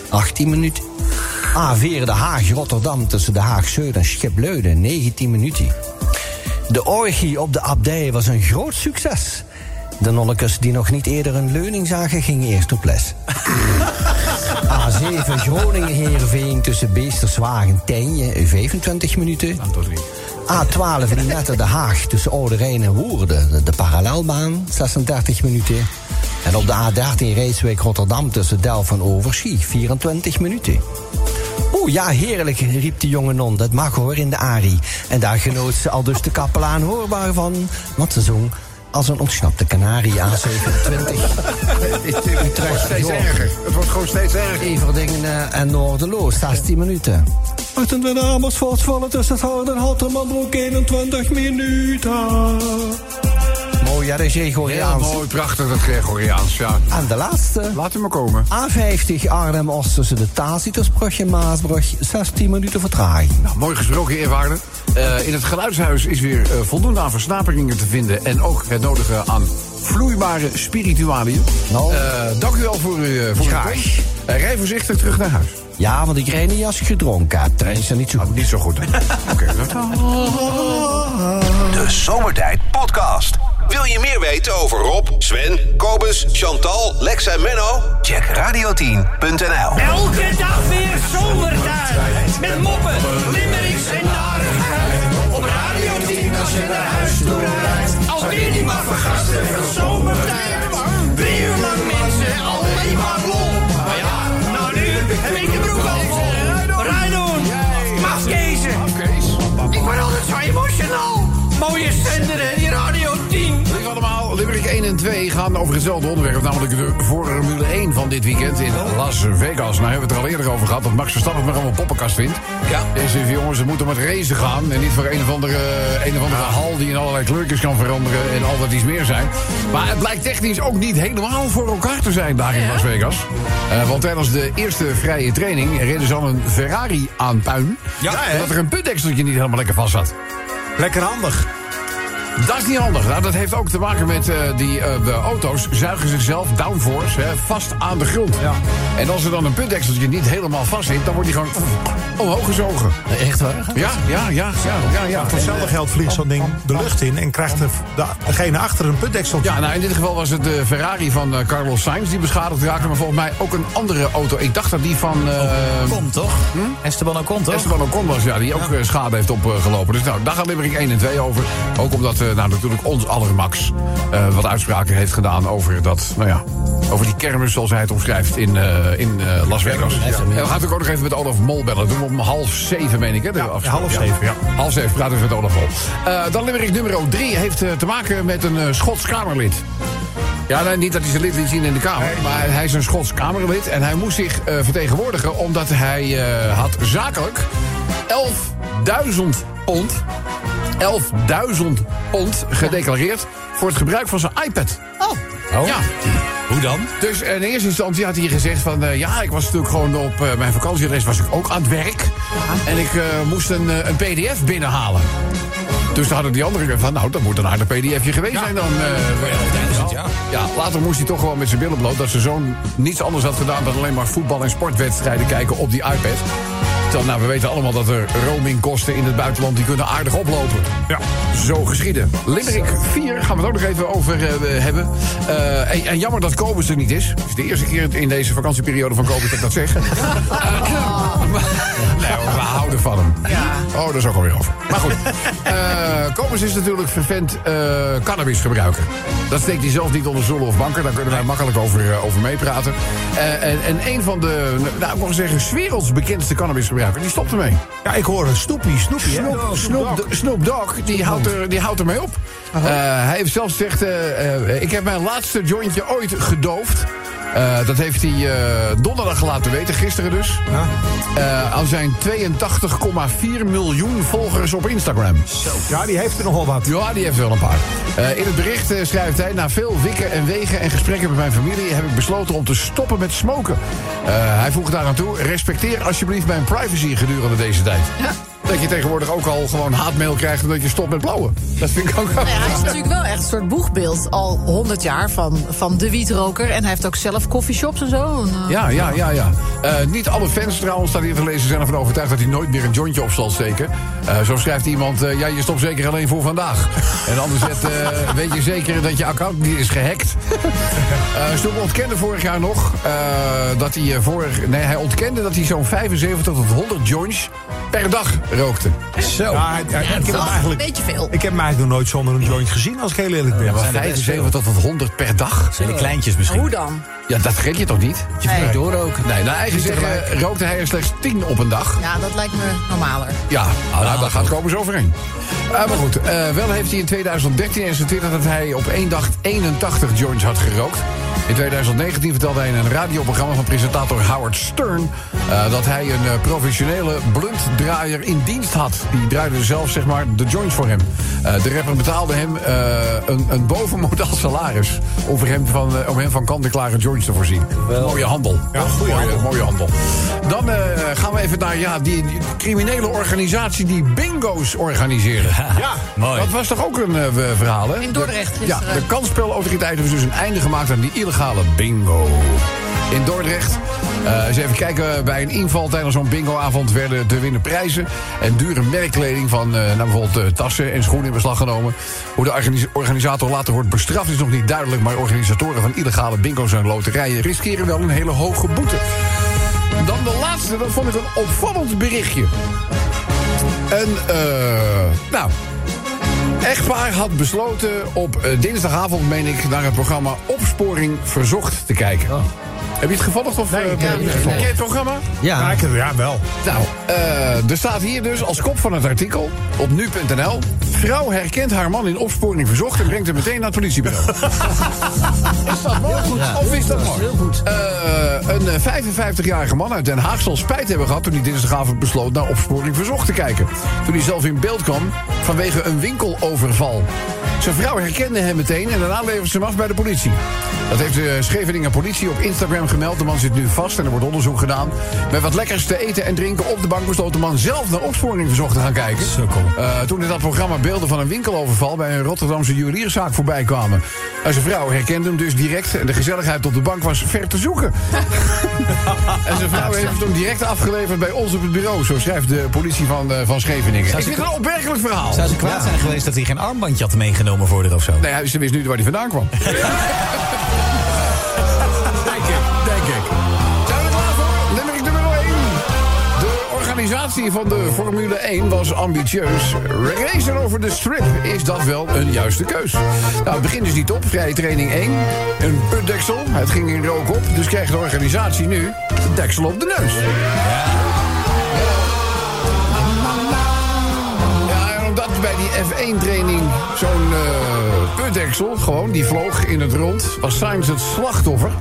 18 minuten. A4 De Haag Rotterdam tussen De Haag Zuid en Schipluiden 19 minuten. De orgie op de abdij was een groot succes. De nonnekes die nog niet eerder een leuning zagen, gingen eerst op les. A7 Groningen-Heerenveen tussen Beesterswagen Tijnje 25 minuten. A12 Linette De Haag tussen Oude Rijn en Woerden, de, parallelbaan 36 minuten. En op de A13 Rijswijk Rotterdam tussen Delft en Overschie 24 minuten. Oeh, ja, heerlijk, riep de jonge non. Dat mag hoor in de Ari. En daar genoot ze al dus de kapelaan hoorbaar van. Want ze zong als een ontsnapte kanarie A27. Utrecht, Steeds York. erger. Het wordt gewoon steeds erger. Everdingen eh, en Noorderloos, 16 minuten. Uit de Amersfoort vallen tussen het Hout en Hottermanbroek 21 minuten. Mooi, ja, dat is Heel Gregoriaans. mooi, prachtig dat Gregoriaans, ja. En de laatste. Laat u maar komen. A50 Arnhem-Oost tussen de Tacitusbrug en Maasbrug. 16 minuten vertraging. Nou, mooi gesproken, eerwaarde. Eh, in het geluidshuis is weer eh, voldoende aan versnaperingen te vinden... en ook het nodige aan vloeibare spiritualiën. Nou. Eh, dank u wel voor, uw voor uw Graag. komst. Rij voorzichtig terug naar huis. Ja, want ik rijd niet als ik gedronken heb. Dat is er niet zo goed. Niet zo goed? Oké, dat- De Zomertijd Podcast. Wil je meer weten over Rob, Sven, Kobus, Chantal, Lex en Menno? Check radio10.nl. Elke dag weer zomertijd. Met moppen, limmerings en narigheid. Op Radio 10 als je naar huis toe rijdt. Alweer die maar vergasten van zomertijd. Drie uur lang mensen, alleen maar lol. Maar ja, nou nu heb ik de broek al vol. Rijdoen, mafkezen. Ik word altijd zo emotional. Mooie zender, hè, die Radio 10. Lief allemaal, Limerick 1 en 2 gaan over hetzelfde onderwerp. Namelijk de Formule 1 van dit weekend in Las Vegas. Nou hebben we het er al eerder over gehad. Dat Max Verstappen maar allemaal poppenkast vindt. Ja. Deze jongens, ze moeten met racen gaan. En niet voor een of andere, een of andere hal die in allerlei kleurtjes kan veranderen. En al wat iets meer zijn. Maar het blijkt technisch ook niet helemaal voor elkaar te zijn daar in Las Vegas. Eh, want tijdens de eerste vrije training reden ze al een Ferrari aan puin. Ja? Dat er een putdekseltje niet helemaal lekker vast zat. Lekker handig. Dat is niet handig. Nou, dat heeft ook te maken met eh, die eh, de auto's zuigen zichzelf downforce hè, vast aan de grond. Ja. En als er dan een puntdekseltje niet helemaal vast zit, dan wordt die gewoon omhoog gezogen. Echt waar? Ja, ja, ja, ja, ja. ja. Voor hetzelfde geld vliegt zo'n ding de lucht in en krijgt de, de- degene achter een putdekseltje. Ja, nou in dit geval was het de Ferrari van eh, Carlos Sainz die beschadigd raakte. Maar volgens mij ook een andere auto. Ik dacht dat die van eh Komt toch? Esteban Ocon toch? Esteban Ocon was, ja, die ook eh, schade heeft opgelopen. Dus nou, daar gaat Limerick 1 en 2 over. Ook omdat, eh, nou natuurlijk ons aller Max eh, wat uitspraken heeft gedaan over dat, nou ja, over die kermis zoals hij het omschrijft in, eh, in Las Vegas. En we gaan natuurlijk ook nog even met Olaf Mol bellen. Dat doen we om half zeven, meen ik, hè? de afspraak. half zeven, ja. Half zeven praten we met Olaf Mol. Dan Limerick nummer 3 heeft te maken met een Schots Kamerlid. Ja, nee, niet dat hij zijn lid liet zien in de Kamer. Maar hij is een Schots Kamerlid. En hij moest zich vertegenwoordigen omdat hij had zakelijk 11.000 pond. 11.000 pond gedeclareerd voor het gebruik van zijn iPad. Oh. Ja. Hoe dan? Dus in eerste instantie had hij gezegd van... eh, ja, ik was natuurlijk gewoon op eh, mijn vakantiereis was ik ook aan het werk. En ik eh, moest een, eh, een pdf binnenhalen. Dus toen hadden die anderen van... nou, dat moet een harde pdfje geweest zijn dan. eh, ja. ja, later moest hij toch gewoon met zijn billen bloot... dat zijn zoon niets anders had gedaan... dan alleen maar voetbal- en sportwedstrijden kijken op die iPad. Terwijl, nou, we weten allemaal dat er roamingkosten in het buitenland... die kunnen aardig oplopen. Ja. Zo geschieden. Limerick 4 gaan we het ook nog even over eh, hebben. Eh, en, en jammer dat Kobus er niet is. Het is de eerste keer in deze vakantieperiode van Kobus dat ik dat zeg. Maar- nee, hoor, we houden van hem. Oh, daar is ook alweer over. Maar goed. eh Kobus is natuurlijk vervent cannabisgebruiker. Dat steekt hij zelf niet onder stoelen of banken. Daar kunnen wij makkelijk over, over meepraten. En, en een van de, nou, ik mag zeggen, werelds bekendste cannabisgebruiker... die stopt ermee. Ja, ik hoor een Snoepie, Snoepie, hè? Snoop, Snoop, Snoop Dogg, die houdt, er, die houdt ermee op. Eh, hij heeft zelfs gezegd, eh, eh, ik heb mijn laatste jointje ooit gedoofd. Eh, dat heeft hij eh, donderdag laten weten, gisteren dus. Eh, aan zijn 82,4 miljoen volgers op Instagram. Ja, die heeft er nogal wat. Ja, die heeft er wel een paar. Eh, in het bericht eh, schrijft hij... Na veel wikken en wegen en gesprekken met mijn familie... heb ik besloten om te stoppen met smoken. Eh, hij voegt daaraan toe... Respecteer alsjeblieft mijn privacy gedurende deze tijd. Dat je tegenwoordig ook al gewoon haatmail krijgt... omdat je stopt met blauwen. Dat vind ik ook wel. Nou ja, hij is natuurlijk wel echt een soort boegbeeld al 100 jaar van, van de wietroker. En hij heeft ook zelf coffeeshops en zo. Eh, Ja, ja, ja, ja. Eh, niet alle fans trouwens, staat hier te lezen, zijn ervan overtuigd... dat hij nooit meer een jointje op zal steken. Eh, zo schrijft iemand, ja, je stopt zeker alleen voor vandaag. En de ander zet, eh, weet je zeker dat je account niet is gehackt? Eh Stoep ontkende vorig jaar nog dat hij vorig... Nee, hij ontkende dat hij zo'n 75 tot 100 joints per dag rookte. Zo. Ja, ik, ik heb hem Wel een eigenlijk, beetje veel. ik heb hem eigenlijk nog nooit zonder een joint gezien, als ik heel eerlijk ben. Ja, maar 75 tot 100 per dag? Zijn kleintjes misschien? Hoe dan? Ja, dat geef je toch niet? Je nee. doorroken. Nee, naar eigen zeggen rookte hij er slechts 10 op een dag. Ja, dat lijkt me normaler. Ja, nou, daar gaat komen zo overheen. Uh, maar goed, uh, wel heeft hij in 2013 eens getwitterd dat hij op één dag 81 joints had gerookt. In 2019 vertelde hij in een radioprogramma van presentator Howard Stern... Uh, dat hij een uh, professionele bluntdraaier in dienst had. Die draaide zelf zeg maar, de joints voor hem. Uh, de rapper betaalde hem een, een bovenmodel salaris... Over hem van, om hem van kant-en-klare joints te voorzien. Wel. Mooie handel. Ja, goeie mooie, handel. mooie handel. Dan gaan we even naar ja, die, die, criminele organisatie die bingo's organiseerde. Ja, mooi. Dat was toch ook een verhaal, hè? In Dordrecht de, Ja, de kansspelautoriteit heeft dus een einde gemaakt aan die illegale bingo. In Dordrecht. Uh, eens even kijken, bij een inval tijdens zo'n bingoavond werden te winnen prijzen. En dure merkkleding van uh, nou bijvoorbeeld tassen en schoenen in beslag genomen. Hoe de organis organisator later wordt bestraft is nog niet duidelijk. Maar organisatoren van illegale bingo's en loterijen riskeren wel een hele hoge boete. Dan de laatste, dat vond ik een opvallend berichtje. En, nou, Echtpaar had besloten op dinsdagavond, meen ik, naar het programma Opsporing Verzocht te kijken. Oh. Heb je het gevolgd of nee, uh, ja, ken je het programma? Ja, ja, ja wel. Nou, uh, er staat hier dus als kop van het artikel op nu.nl... Vrouw herkent haar man in opsporing verzocht en brengt hem meteen naar het politiebureau. is dat mooi? Goed. Ja. Of is dat mooi? Heel goed. Uh, een 55-jarige man uit Den Haag zal spijt hebben gehad... toen hij dinsdagavond besloot naar opsporing verzocht te kijken. Toen hij zelf in beeld kwam vanwege een winkeloverval. Zijn vrouw herkende hem meteen en daarna leverde ze hem af bij de politie. Dat heeft de Scheveningen politie op Instagram gemeld. De man zit nu vast en er wordt onderzoek gedaan. Met wat lekkers te eten en drinken op de bank besloot de man zelf naar opsporing verzocht te gaan kijken. Uh, toen in dat programma beelden van een winkeloverval bij een Rotterdamse juwelierszaak voorbij kwamen. En zijn vrouw herkende hem dus direct en de gezelligheid op de bank was ver te zoeken. en zijn vrouw heeft hem direct afgeleverd bij ons op het bureau. Zo schrijft de politie van, uh, van Scheveningen. Ik vind het een opmerkelijk verhaal. Zou ze kwaad zijn geweest dat hij geen armbandje had meegenomen voor haar of zo? Nee, ze wist nu waar hij vandaan kwam. denk ik, denk ik. Zijn we er klaar voor? Nummer nummer 1. De organisatie van de Formule 1 was ambitieus. Racen over de strip, is dat wel een juiste keus? Nou, het begint dus niet op. Vrije training 1. Een putdeksel. Het ging in rook op. Dus krijgt de organisatie nu de deksel op de neus. Ja. F1-training zo'n uh, gewoon, die vloog in het rond. Was Sainz het slachtoffer.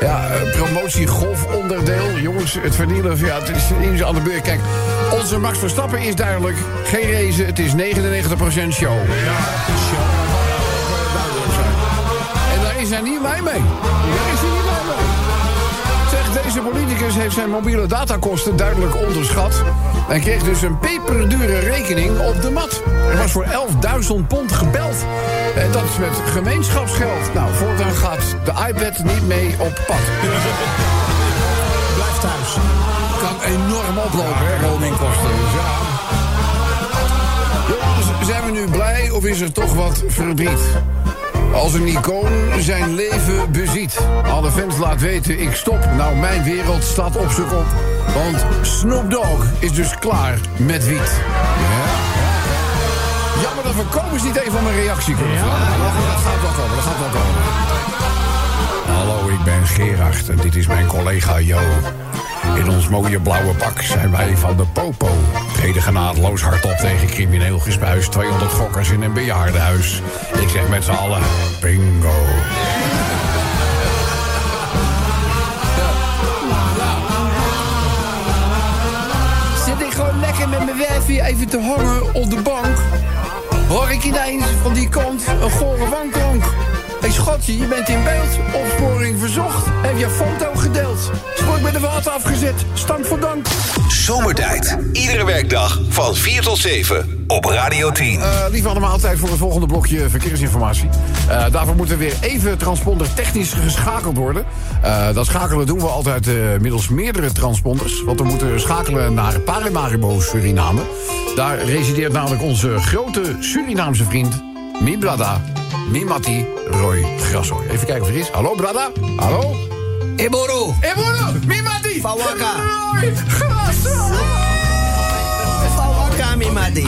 Ja, uh, promotie golfonderdeel. Jongens, het verdienen, ja, het is aan de beurt. Kijk, onze Max Verstappen is duidelijk. Geen race, het is 99% show. Ja, show. En daar is hij niet blij mee. Deze politicus heeft zijn mobiele datakosten duidelijk onderschat. En kreeg dus een peperdure rekening op de mat. Er was voor 11.000 pond gebeld. En dat is met gemeenschapsgeld. Nou, voortaan gaat de iPad niet mee op pad. Blijf thuis. Kan enorm oplopen, hè, roamingkosten. Dus ja. Jongens, zijn we nu blij of is er toch wat verdriet? Als een icoon zijn leven beziet. Alle fans laat weten, ik stop. Nou, mijn wereld staat op zijn kop. Want Snoop Dogg is dus klaar met wiet. Ja. Jammer dat we komens niet even om een reactie kunnen vragen. Ja. Dat gaat wel komen, dat gaat wel komen. Hallo, ik ben Gerard en dit is mijn collega Jo. In ons mooie blauwe pak zijn wij van de Popo. Treden genadeloos hardop tegen crimineel gespuis. 200 gokkers in een bejaardenhuis. Ik zeg met z'n allen, bingo. Zit ik gewoon lekker met mijn wijfje even te hangen op de bank... hoor ik ineens van die kant een gore wanklank. Ik Schotje, je bent in beeld. Opsporing verzocht. Heb je foto gedeeld. Sport met de water afgezet. Stank voor dank. Zomertijd. Iedere werkdag van 4 tot 7 op Radio 10. Eh lieve allemaal, tijd voor het volgende blokje verkeersinformatie. Eh, daarvoor moeten weer even transponder technisch geschakeld worden. Eh, dat schakelen doen we altijd middels meerdere transponders. Want we moeten schakelen naar Paramaribo, Suriname. Daar resideert namelijk onze grote Surinaamse vriend... Mi Brada, Mi Mati, Roy Grassoy. Even kijken of er is. Hallo, Brada? Hallo? Eboru. Ebono, Mi Mati! Fawaka. Roy! Mi madi.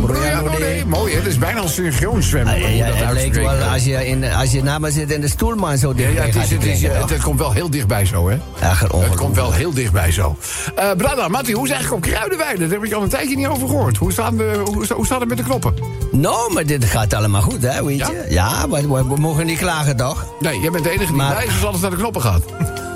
Broeiano Broeiano de. de. Mooi, hè? Het is bijna een synchroon zwemmen. Ah, ja, ja, dat het lijkt wel als je, in, als je na me zit in de stoel, man, zo Ja, dichtbij ja, het, is, het, is, drinken, toch? het, het komt wel heel dichtbij zo, hè? Ja, Het komt wel heel dichtbij zo. Eh Brada, Matti, hoe is het eigenlijk op Kruidenweide? Daar heb ik al een tijdje niet over gehoord. Hoe, staan de, hoe, sta- hoe staat het met de knoppen? Nou, maar dit gaat allemaal goed, hè, weet je? Ja, maar we, we mogen niet klagen, toch? Nee, jij bent de enige die Maar- is als alles naar de knoppen gaat.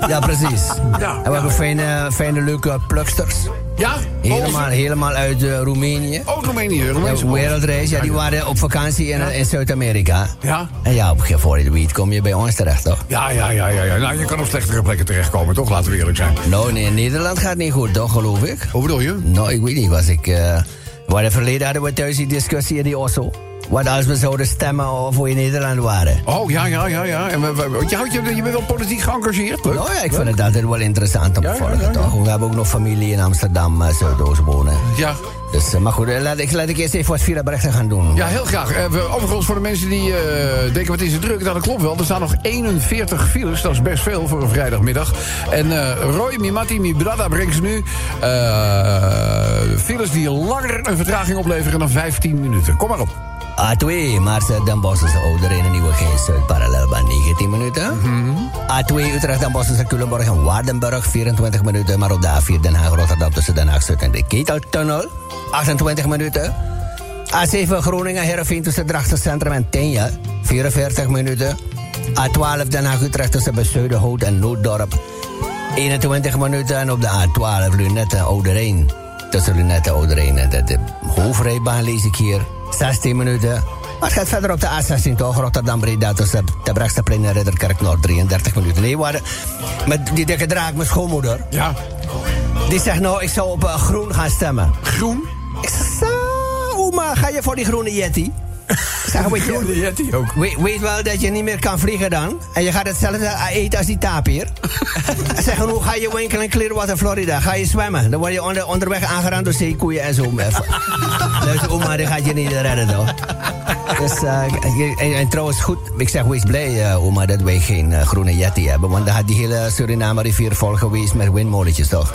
Ja, precies. Ja, en we hebben fijne, fijne, leuke plugsters. Ja? Helemaal, helemaal uit eh, Roemenië. Ook Roemenië. Roemeense Ja, wereldreis, ja, die waren op vakantie in, in Zuid-Amerika. Ja? En ja, op een voor je het weet kom je bij ons terecht, toch? Ja, ja, ja, ja, ja. Nou, je kan op slechtere plekken terechtkomen, toch? Laten we eerlijk zijn. Nou, nee, in Nederland gaat niet goed, toch, geloof ik? Hoe bedoel je? Nou, ik weet niet, was ik... eh waar het verleden hadden we thuis die discussie in die Oslo. Wat als we zouden stemmen of we in Nederland waren. Oh, ja, ja, ja, ja. En we, we- je, houdt je, je bent wel politiek geëngageerd, leuk. Nou ja, ik vind het altijd wel interessant om te volgen, toch? We hebben ook nog familie in Amsterdam, uh, Zuidoost wonen. Ja. Dus, eh, maar goed, eh, laat ik, laat ik eerst even wat fileberichten gaan doen. Ja, heel graag. Eh, overigens, voor de mensen die eh, denken, wat is het druk? Nou, dat klopt wel. Er staan nog 41 files. Dat is best veel voor een vrijdagmiddag. En eh, Roy, Mimati, Mibrada brengt ze nu eh, files die langer een vertraging opleveren dan 15 minuten. Kom maar op. A2, Maarsen Den Bosch is ouder in een nieuwe Zuid parallelbaan 19 minuten. A2 Utrecht Den Bosch Culemborg en Waardenburg 24 minuten. Maar op de A4 Den Haag Rotterdam tussen Den Haag Zuid en de Keteltunnel 28 minuten. A7 Groningen Heerenveen tussen Drachtencentrum en Tenja 44 minuten. A12 Den Haag Utrecht tussen Bezuidenhout en Nooddorp 21 minuten. En op de A12 Lunette Oude Rijn tussen Lunette Oude Rijn en de, de hoofdrijbaan lees ik hier 16 minuten. Maar het gaat verder op de A16 toch, Rotterdam Breda tussen Terbrechtseplein en Ridderkerk Noord 33 minuten. Waar, met die dikke draak, mijn schoonmoeder. Ja. Die zegt nou, ik zou op eh, groen gaan stemmen. Groen? Ik zeg, oma, ga je voor die groene Yeti? Zeg, weet je, ook. Weet, weet wel dat je niet meer kan vliegen dan? En je gaat hetzelfde eten als die tapir? Zeggen, hoe ga je winkelen in Clearwater, Florida? Ga je zwemmen? Dan word je onder, onderweg aangerand door zeekoeien en zo. dus oma, die gaat je niet redden, toch? Dus, eh, en, en trouwens, goed, ik zeg, wees blij, eh, oma, dat wij geen eh, groene Yeti hebben. Want dan had die hele Suriname rivier vol geweest met windmolentjes, toch?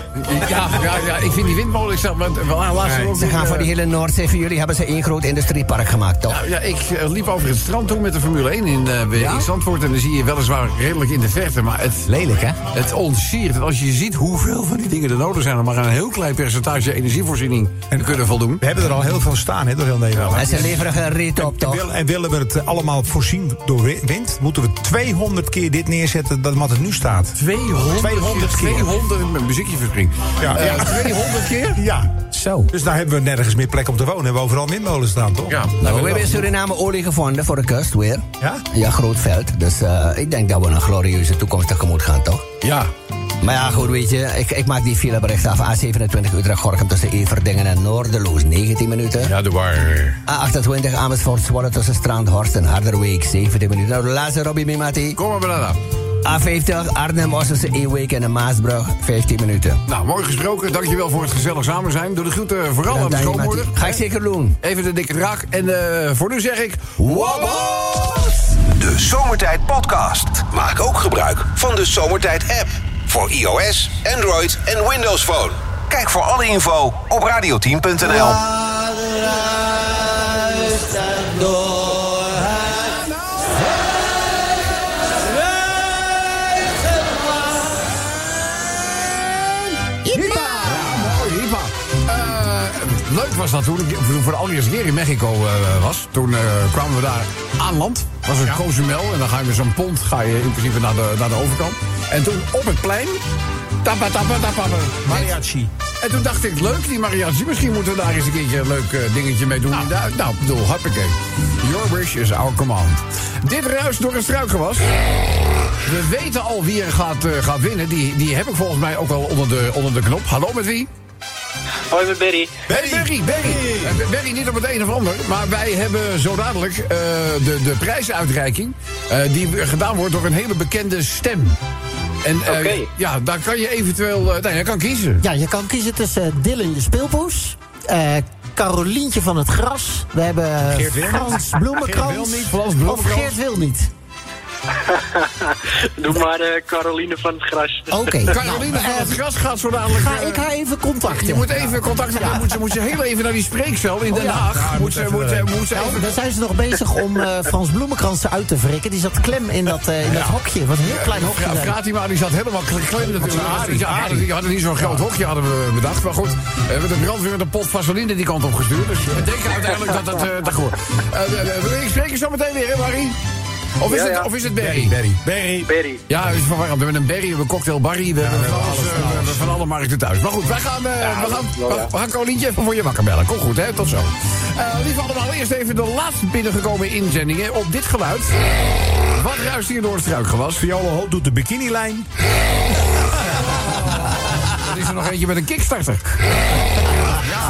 Ja, ja, ja, ik vind die windmolen, ik zeg, maar, wel ook Ze gaan voor die hele Noordzee, voor jullie hebben ze één groot industriepark gemaakt, toch? Ja, ik eh, liep over het strand toen met de Formule 1 in, eh in Zandvoort. En dan zie je weliswaar redelijk in de verte. Maar het, Lelijk, hè? het ontsiert. En als je ziet hoeveel van die dingen er nodig zijn... om maar een heel klein percentage energievoorziening te kunnen voldoen. We hebben er al heel veel staan, hè, door heel Nederland. En ze leveren geen reet op, En, toch? wil- en willen we het allemaal voorzien door wi- wind, moeten we 200 keer dit neerzetten dan wat het nu staat. 200, 200 keer. 200, mijn muziekje verspringt. Ja, Eh, ja. 200 keer? Ja. Zo. Dus daar hebben we nergens meer plek om te wonen. Hebben we overal windmolens staan, toch? Ja. Nou, we hebben in Suriname olie gevonden voor de kust weer. Ja? Ja, groot veld. Dus eh, ik denk dat we een glorieuze toekomst tegemoet gaan, toch? Ja. Maar ja, goed, weet je, ik, ik maak die filebericht af. A27 Utrecht-Gorkum tussen Everdingen en Noorderloos, 19 minuten. Ja, de war. A28 Amersfoort Zwolle tussen Strandhorst en Harderweek, 17 minuten. Nou, de laatste Robbie Mimati. Kom maar, Banana. A50 Arnhem Ossense Eeuwijk en de Maasbrug, 15 minuten. Nou, mooi gesproken. Dankjewel voor het gezellig samen zijn. Doe de groeten vooral aan de schoonmoeder. Ga ik zeker doen. Even de dikke draak. En eh, voor nu zeg ik... De Zomertijd Podcast. Maak ook gebruik van de Zomertijd app. Voor iOS, Android en Windows Phone. Kijk voor alle info op radioteam.nl. Eh, leuk was dat toen ik toen ik voor de allereerste keer in Mexico eh, was. Toen eh, kwamen we daar aan land. Was een Cozumel. En dan ga je met zo'n pont ga je in principe naar de, naar de overkant. En toen op het plein... Tappa, tappa, tappa. Mariachi. En toen dacht ik, leuk die mariachi. Misschien moeten we daar eens een keertje een leuk eh, dingetje mee doen. Nou, nou ik bedoel, hoppakee. Your wish is our command. Dit ruist door een struikgewas. We weten al wie er gaat, eh, gaat winnen. Die, die heb ik volgens mij ook al onder de, onder de knop. Hallo met wie? Hoi, met Berry. Barry, Barry, Barry. Eh, Barry, niet op het een of ander. Maar wij hebben zo dadelijk eh, de, de prijsuitreiking. eh, die gedaan wordt door een hele bekende stem. En eh, Oké. ja, daar kan je eventueel... eh, nou, je kan kiezen. Ja, je kan kiezen tussen Dylan de speelpoes... eh Carolientje van het Gras. We hebben Geert Wil niet. Frans Bloemenkrans. Geert Wil niet, Frans Of. Geert Wil niet. Doe maar eh, Caroline van het Gras. Oké. Caroline nou, van eh, het Gras gaat zo dadelijk... Ga eh, ik haar even contacten? je moet even contact hebben. Moet, ze, moet ze heel even naar die spreekcel in Den ja. Haag. moet, ze, moet, ze, moet ze Nou, even... dan zijn ze nog bezig om eh, Frans Bloemenkrans eruit te wrikken. Die zat klem in dat, eh, in dat hokje. Wat een heel klein hokje. Ja, die zat helemaal natuurlijk. Die hadden, die hadden niet zo'n groot hokje hadden we bedacht. Maar goed, we hebben de brandweer met een pot vaseline die kant op gestuurd. Dus we denken uiteindelijk dat dat... eh dat goed. Ik spreek je zo meteen weer, hè, Barry? Of is, Ja, het, ja. of is het Barry? Barry. Barry. Berry. Ja, is verwarrend. We hebben een Barry, we hebben een cocktail Barry, we hebben van alles, eh, we hebben van alle markten thuis. Maar goed, wij gaan, eh, we gaan, ja. we gaan even voor je wakker bellen. Kom goed, hè? Tot zo. Eh lieve allemaal, eerst even de laatst binnengekomen inzendingen op dit geluid. Wat ruist hier door het struikgewas? Viola Hoop doet de bikinilijn. Er is er nog eentje met een kickstarter.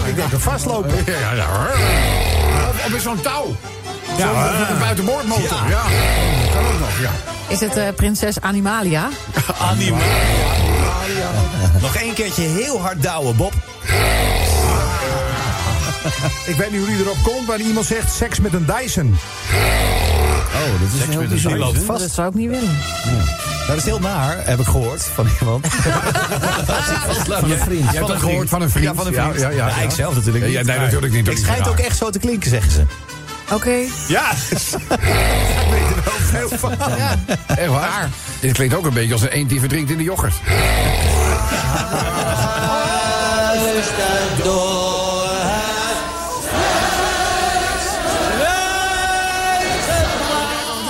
Ik denk een vastlopen. Ja, ja, ja. Of, of met zo'n touw. Ja, een buitenboordmotor. Ja. kan ook nog, ja. Is het eh, prinses Animalia? Anima. Nog één keertje heel hard douwen, Bob. Ik weet niet hoe die erop komt, maar iemand zegt seks met een Dyson. Oh, dat is heel Die bijzonder. loopt vast. Dat zou ik niet willen. Dat is heel naar, heb ik gehoord van iemand. Van een vriend. Je hebt dat gehoord van een vriend. Ja, van een vriend. Ja, ja, ja, Ja, ik zelf natuurlijk Ja, niet. ja, nee, natuurlijk niet. Het schijnt ook echt zo te klinken, zeggen ze. Oké. Ja, Echt waar? Dit klinkt ook een beetje als een eend die verdrinkt in de yoghurt.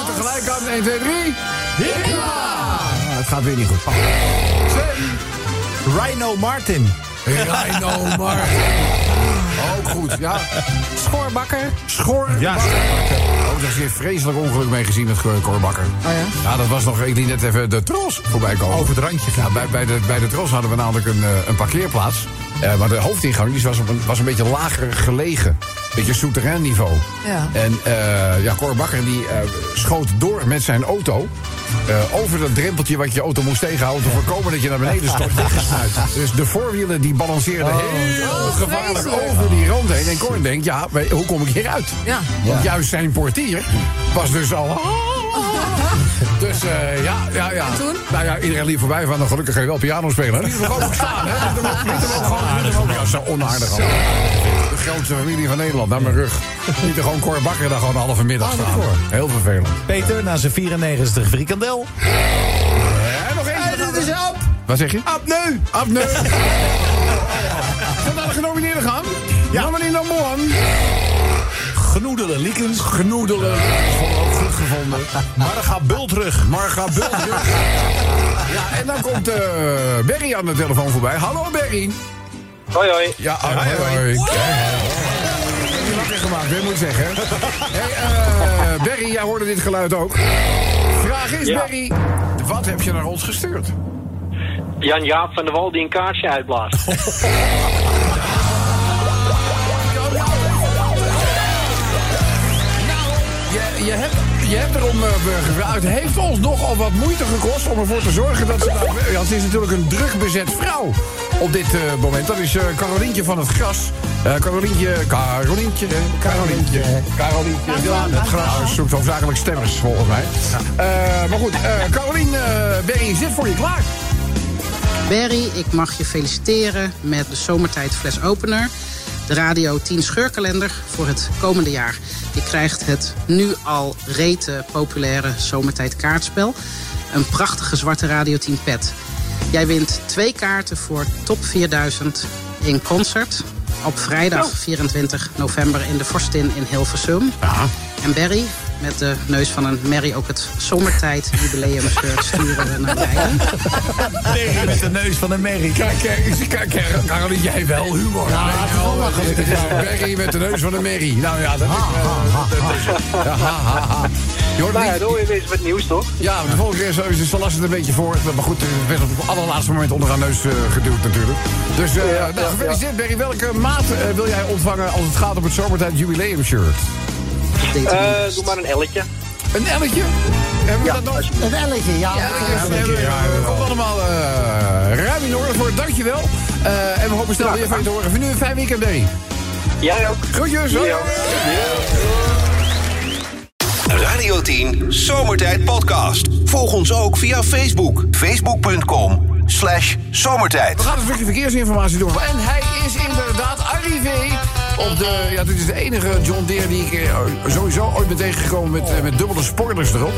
Tegelijk aan 1, 2, 3. Ja! Ah, Het gaat weer niet goed. Rhino Martin. Rhino. Ook goed, ja. Schoorbakker. Schor. Ja, Oh, daar is hier vreselijk ongeluk mee gezien met Corbakker. Oh ja? Ja, dat was nog, ik liet net even de tros voorbij komen. Over het randje. Ja, bij, bij, de, bij de tros hadden we namelijk een, eh, een parkeerplaats. Eh, maar de hoofdingang die was, op een, was een beetje lager gelegen. Beetje souterrain niveau. Ja. En eh ja, Cor Bakker die eh, schoot door met zijn auto. eh, over dat drempeltje wat je auto moest tegenhouden... te voorkomen dat je naar beneden stort. dus de voorwielen die balanceerden heel Oh, gevaarlijk vreselijk. over die rand heen. En Cor denkt, ja, hoe kom ik hieruit? Ja. Want juist zijn portier was dus al... Dus eh, ja, ja, ja. En toen? Nou ja, iedereen liep voorbij van, nou, gelukkig ga je wel piano spelen. Gewoon ook staan, hè. Liet hem ook- gewoon- ook- Ja, zo onaardig. De grootste familie van Nederland, naar mijn rug. Liet er gewoon Cor Bakker daar gewoon een halve middag staan. Heel vervelend. Peter, na zijn 94 frikandel. En nog één. Dit is op. Wat zeg je? Apneu! Abneu. Zijn daar de genomineerden gaan? Ja. Nominee number one. Genoedelen liekens. Genoedelen. Dat is gewoon ook goed gevonden. Marga Bultrug. Marga Bultjes. Ja, en dan komt eh Berry aan de telefoon voorbij. Hallo Berry. Hoi, hoi. Ja, hoi. hoi. Heb je wakker gemaakt, hè, moet ik zeggen. Hey, eh, Berry, jij hoorde dit geluid ook. Vraag is, Ja. Berry, wat heb je naar ons gestuurd? Jan-Jaap van der Wal die een kaarsje uitblaast. Je, je, hebt, je hebt erom eh, gevraagd. Het heeft ons nogal wat moeite gekost om ervoor te zorgen dat ze... ja, het is natuurlijk een druk bezet vrouw op dit eh, moment. Dat is eh Carolientje van het Gras. Eh Carolientje, Carolientje, Carolientje, Carolientje. Ja, het gras zoekt hoofdzakelijk stemmers, volgens mij. Eh, maar goed, eh Carolien, eh Berry zit voor je klaar. Berry, ik mag je feliciteren met de Zomertijd Fles Opener. De Radio 10 scheurkalender voor het komende jaar. Je krijgt het nu al rete populaire Zomertijd kaartspel. Een prachtige zwarte Radio 10 pet. Jij wint twee kaarten voor Top 4000 in concert. Op vrijdag 24 november in de Forstin in Hilversum. En Berry, met de neus van een merrie ook het zomertijd jubileumshirt sturen we naar beiden. Merrie met de neus van een merrie. Kijk, kijk, kijk, kijk Caroline, jij wel humor. Ja, het is een merrie met de neus van een merrie. Nou ja, dat is... eh, ja, hoort Nou ja, dan hoor je weer eens wat nieuws, toch? Ja, de volgende keer zo is Salas het een beetje voor. Maar goed, het werd op het allerlaatste moment onder haar neus eh, geduwd natuurlijk. Dus eh nou, gefeliciteerd Berry. Welke maat eh, wil jij ontvangen als het gaat om het zomertijd jubileum shirt? Eh, doe maar een elletje. Een elletje? Hebben we dat nog? Een elletje, ja. Ja, dat hebben we. Komt allemaal eh ruim in orde voor. Dankjewel. Eh en we hopen snel weer van je te horen. Voor nu een fijn weekend, Berry. Jij ook. Groetjes. hoi. Radio 10 Zomertijd Podcast. Volg ons ook via Facebook. Facebook.com slash zomertijd. We gaan een stukje verkeersinformatie door. En hij op de... Ja, dit is de enige John Deere die ik eh, sowieso ooit ben tegengekomen met, eh, met dubbele spoilers erop.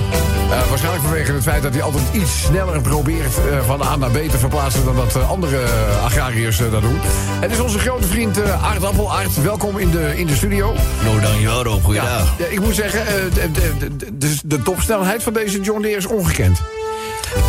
Eh, waarschijnlijk vanwege het feit dat hij altijd iets sneller probeert van A naar B te verplaatsen dan dat andere agrariërs dat doen. Het is onze grote vriend eh Aart Appel. Aart, welkom in de, in de studio. Nou, dankjewel Rob. Goeiedag. Ja, ik moet zeggen, de, de, de, de, de topsnelheid van deze John Deere is ongekend.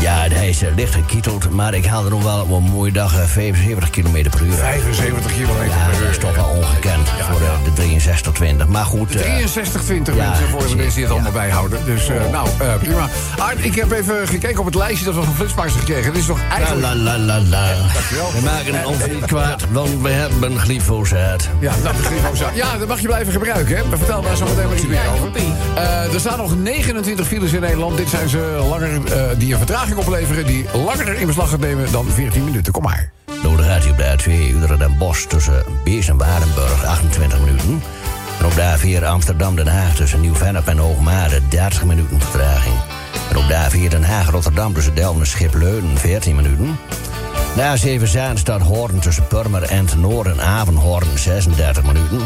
Ja, hij is eh, licht gekieteld, maar ik haal er nog wel op een mooie dag eh, 75 km per uur. 75 kilometer Ja, per dat uur. is toch wel ongekend voor eh, de 6320. Maar goed... eh, 6320 ja, mensen voor de mensen die het allemaal bijhouden. Dus eh, nou, eh, prima. Aart, ik heb even gekeken op het lijstje dat we van Flitsmeister gekregen. Het is toch eigenlijk... la la la la. dankjewel. We maken ons niet kwaad, want we hebben glyfosaat. Ja, dat is glyfosaat. Ja, dat mag je blijven gebruiken, hè? Maar vertel daar zo meteen maar iets meer over. Eh, er staan nog 29 files in Nederland. Dit zijn ze langer, eh, die een vertraging opleveren... die langer in beslag gaat nemen dan 14 minuten. Kom maar. Dan gaat op de A2 Uderen den Bosch tussen Beers en Waardenburg 28 minuten. En op de A4 Amsterdam-Den Haag tussen Nieuw-Vennep en Hoogmade 30 minuten vertraging. En op de A4 Den Haag-Rotterdam tussen Delmen en Schipleuden 14 minuten. De A7 Zaanstad Hoorn tussen Purmer en Noord en Avenhoorn 36 minuten.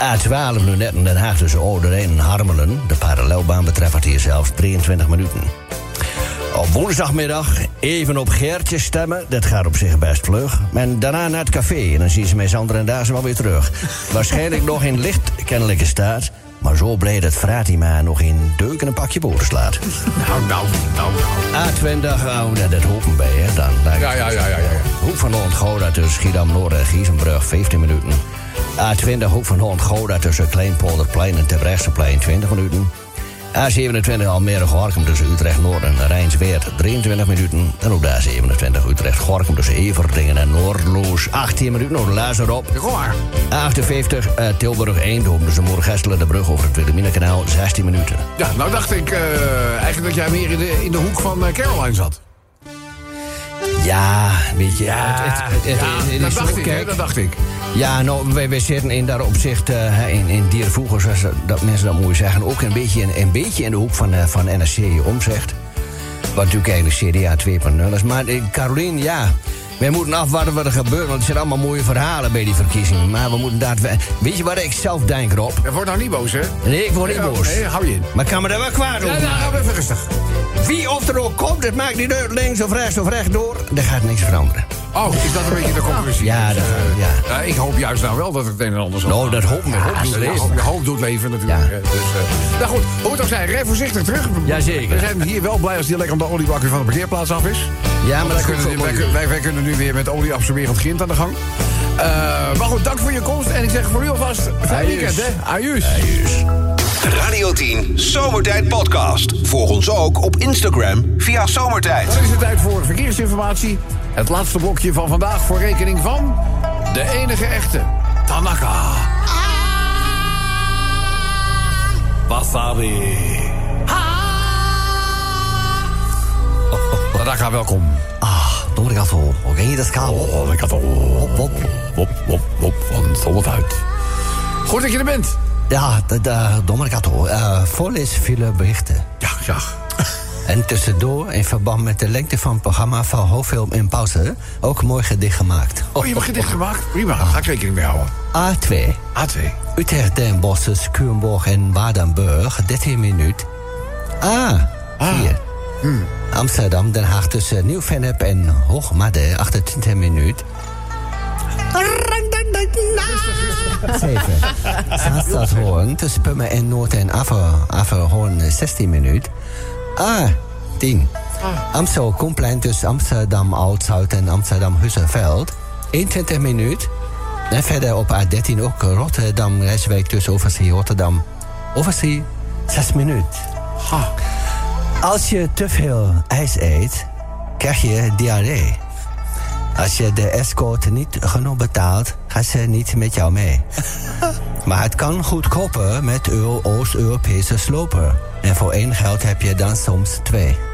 A12 Lunetten Den Haag tussen Ouderijn en Harmelen. De parallelbaan betreft hier zelfs 23 minuten. Op woensdagmiddag even op Geertje stemmen. Dat gaat op zich best vlug. En daarna naar het café. En dan zien ze mij Sander en Daas wel weer terug. Waarschijnlijk nog in licht kennelijke staat. Maar zo blij dat Fratima nog in deuk en een pakje boter slaat. Nou, nou, nou, nou. A20, oh, dat, dat hopen bij, hè, dan. dan Ja, ja, ja, ja, ja. Hoek van Holland-Gouda tussen Schiedam-Noord en Giezenbrug, 15 minuten. A20, Hoek van Holland-Gouda tussen Kleinpolderplein en Terbrechtseplein, 20 minuten. A27 Almere-Gorkum tussen Utrecht-Noord en Rijnsweert, 23 minuten. En op de A27 Utrecht-Gorkum tussen Everdingen en Noordloos, 18 minuten. Nou, de laatste erop. Kom maar. A58 eh, Tilburg-Eindhoven tussen Moergestelen de brug over het Wilhelminakanaal, 16 minuten. Ja, nou dacht ik eh, eigenlijk dat jij meer in de, in de hoek van eh, Caroline zat. Ja, weet je, het, het, het, ja, is dat dacht ik, hè, dat dacht ik. Ja, nou, wij, wij zitten in dat opzicht eh, in, in dierenvoer, zoals dat, dat mensen dat mooi zeggen. Ook een beetje, in- een beetje in de hoek van, eh, van NSC omzegt. Wat natuurlijk eigenlijk CDA 2.0 is. Maar eh, Carolien, ja. Wij moeten afwachten wat er gebeurt, want er zijn allemaal mooie verhalen bij die verkiezingen. Maar we moeten daar. Weet je wat ik zelf denk, Rob? Je wordt nou niet boos, hè? Nee, ik word niet Ja, boos. Nee, hou je in. Maar ik kan me daar wel kwaad Ja, over nou, maken. even rustig. Wie of er ook komt, het maakt niet uit, links of rechts of rechtdoor. Er gaat niks veranderen. Oh, is dat een beetje de conclusie? Ja, Dus, dat- eh, ja. ja, ik hoop juist nou wel dat het een en ander zal Nou, dat hopen we. Ja, Hoop doet ja, leven. hoop- hoop doet leven natuurlijk. Ja. Dus, eh, nou goed, hoe het ook zij, rij voorzichtig terug. Jazeker. We zijn hier wel blij als die lekker om de oliebak weer van de parkeerplaats af is. Ja, maar wij, dat kunnen, wij, wij, wij kunnen nu weer met olieabsorberend grind aan de gang. Eh, maar goed, dank voor je komst. En ik zeg voor u alvast, fijn Ajus. weekend, hè? Ajus. Radio 10 Zomertijd Podcast. Volg ons ook op Instagram via Zomertijd. Dan is het tijd voor verkeersinformatie. Het laatste blokje van vandaag voor rekening van... de enige echte Tanaka. Wasabi. Tanaka, welkom. Ah, Dorigato. Oké, dat is kaal. Oh, ik had al... Hop, hop, hop, hop, hop, van zon uit. Goed dat je er bent. Ja, de, de Dommergato. Uh, Voorlees viele berichten. Ja, ja. En tussendoor, in verband met de lengte van het programma van Hoofdfilm in Pauze, ook mooi gedicht gemaakt. Oh, je hebt gedicht gemaakt? Prima, daar ga ik rekening mee houden. A2. A2. Utrecht, Den Bosch, Skurenborg en Waardenburg, 13 minuut. Ah, hier. Amsterdam, Den Haag tussen Nieuw-Vennep en Hoogmade, 28 minuut. 7. Zaanstadhoorn tussen Pummen en Noord en eh, 16 minuut. Ah, 10. Amstel Komplein tussen Amsterdam Oud-Zuid en Amsterdam Hussenveld. 21 minuut. En verder op A13 ook Rotterdam Rijswijk tussen Overzee Rotterdam. Overzee 6 minuut. Als je te veel ijs eet, krijg je diarree. Als je de escort niet genoeg betaalt, gaat ze niet met jou mee. Maar het kan goedkoper met uw Oost-Europese sloper. En voor één geld heb je dan soms twee.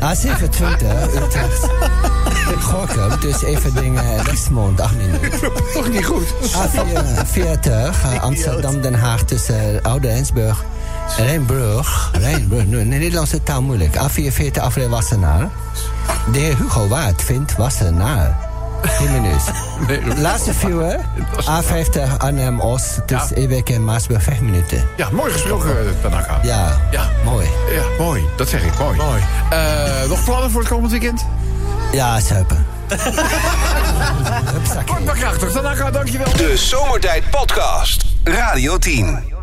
A27, Utrecht. Gorkum, dus even dingen Westmond, 8 minuten. Toch niet goed. A40, eh, Amsterdam, Den Haag tussen Oude Ensburg. Rijnbrug, Rijnbrug, nee, in de Nederlandse taal moeilijk. A44 afrit Wassenaar. De heer Hugo Waard vindt Wassenaar. 10 minuten. Laatste viewer, A50 Arnhem-Oost tussen Ewek en Maasburg 5 minuten. Ja, mooi gesproken, eh, Tanaka. Ja, Ja. mooi. Ja, mooi. Dat zeg ik, mooi. mooi. nog plannen voor het komend weekend? Ja, zuipen. Kort maar krachtig. Tanaka, dankjewel. De Zomertijd Podcast. Radio 10.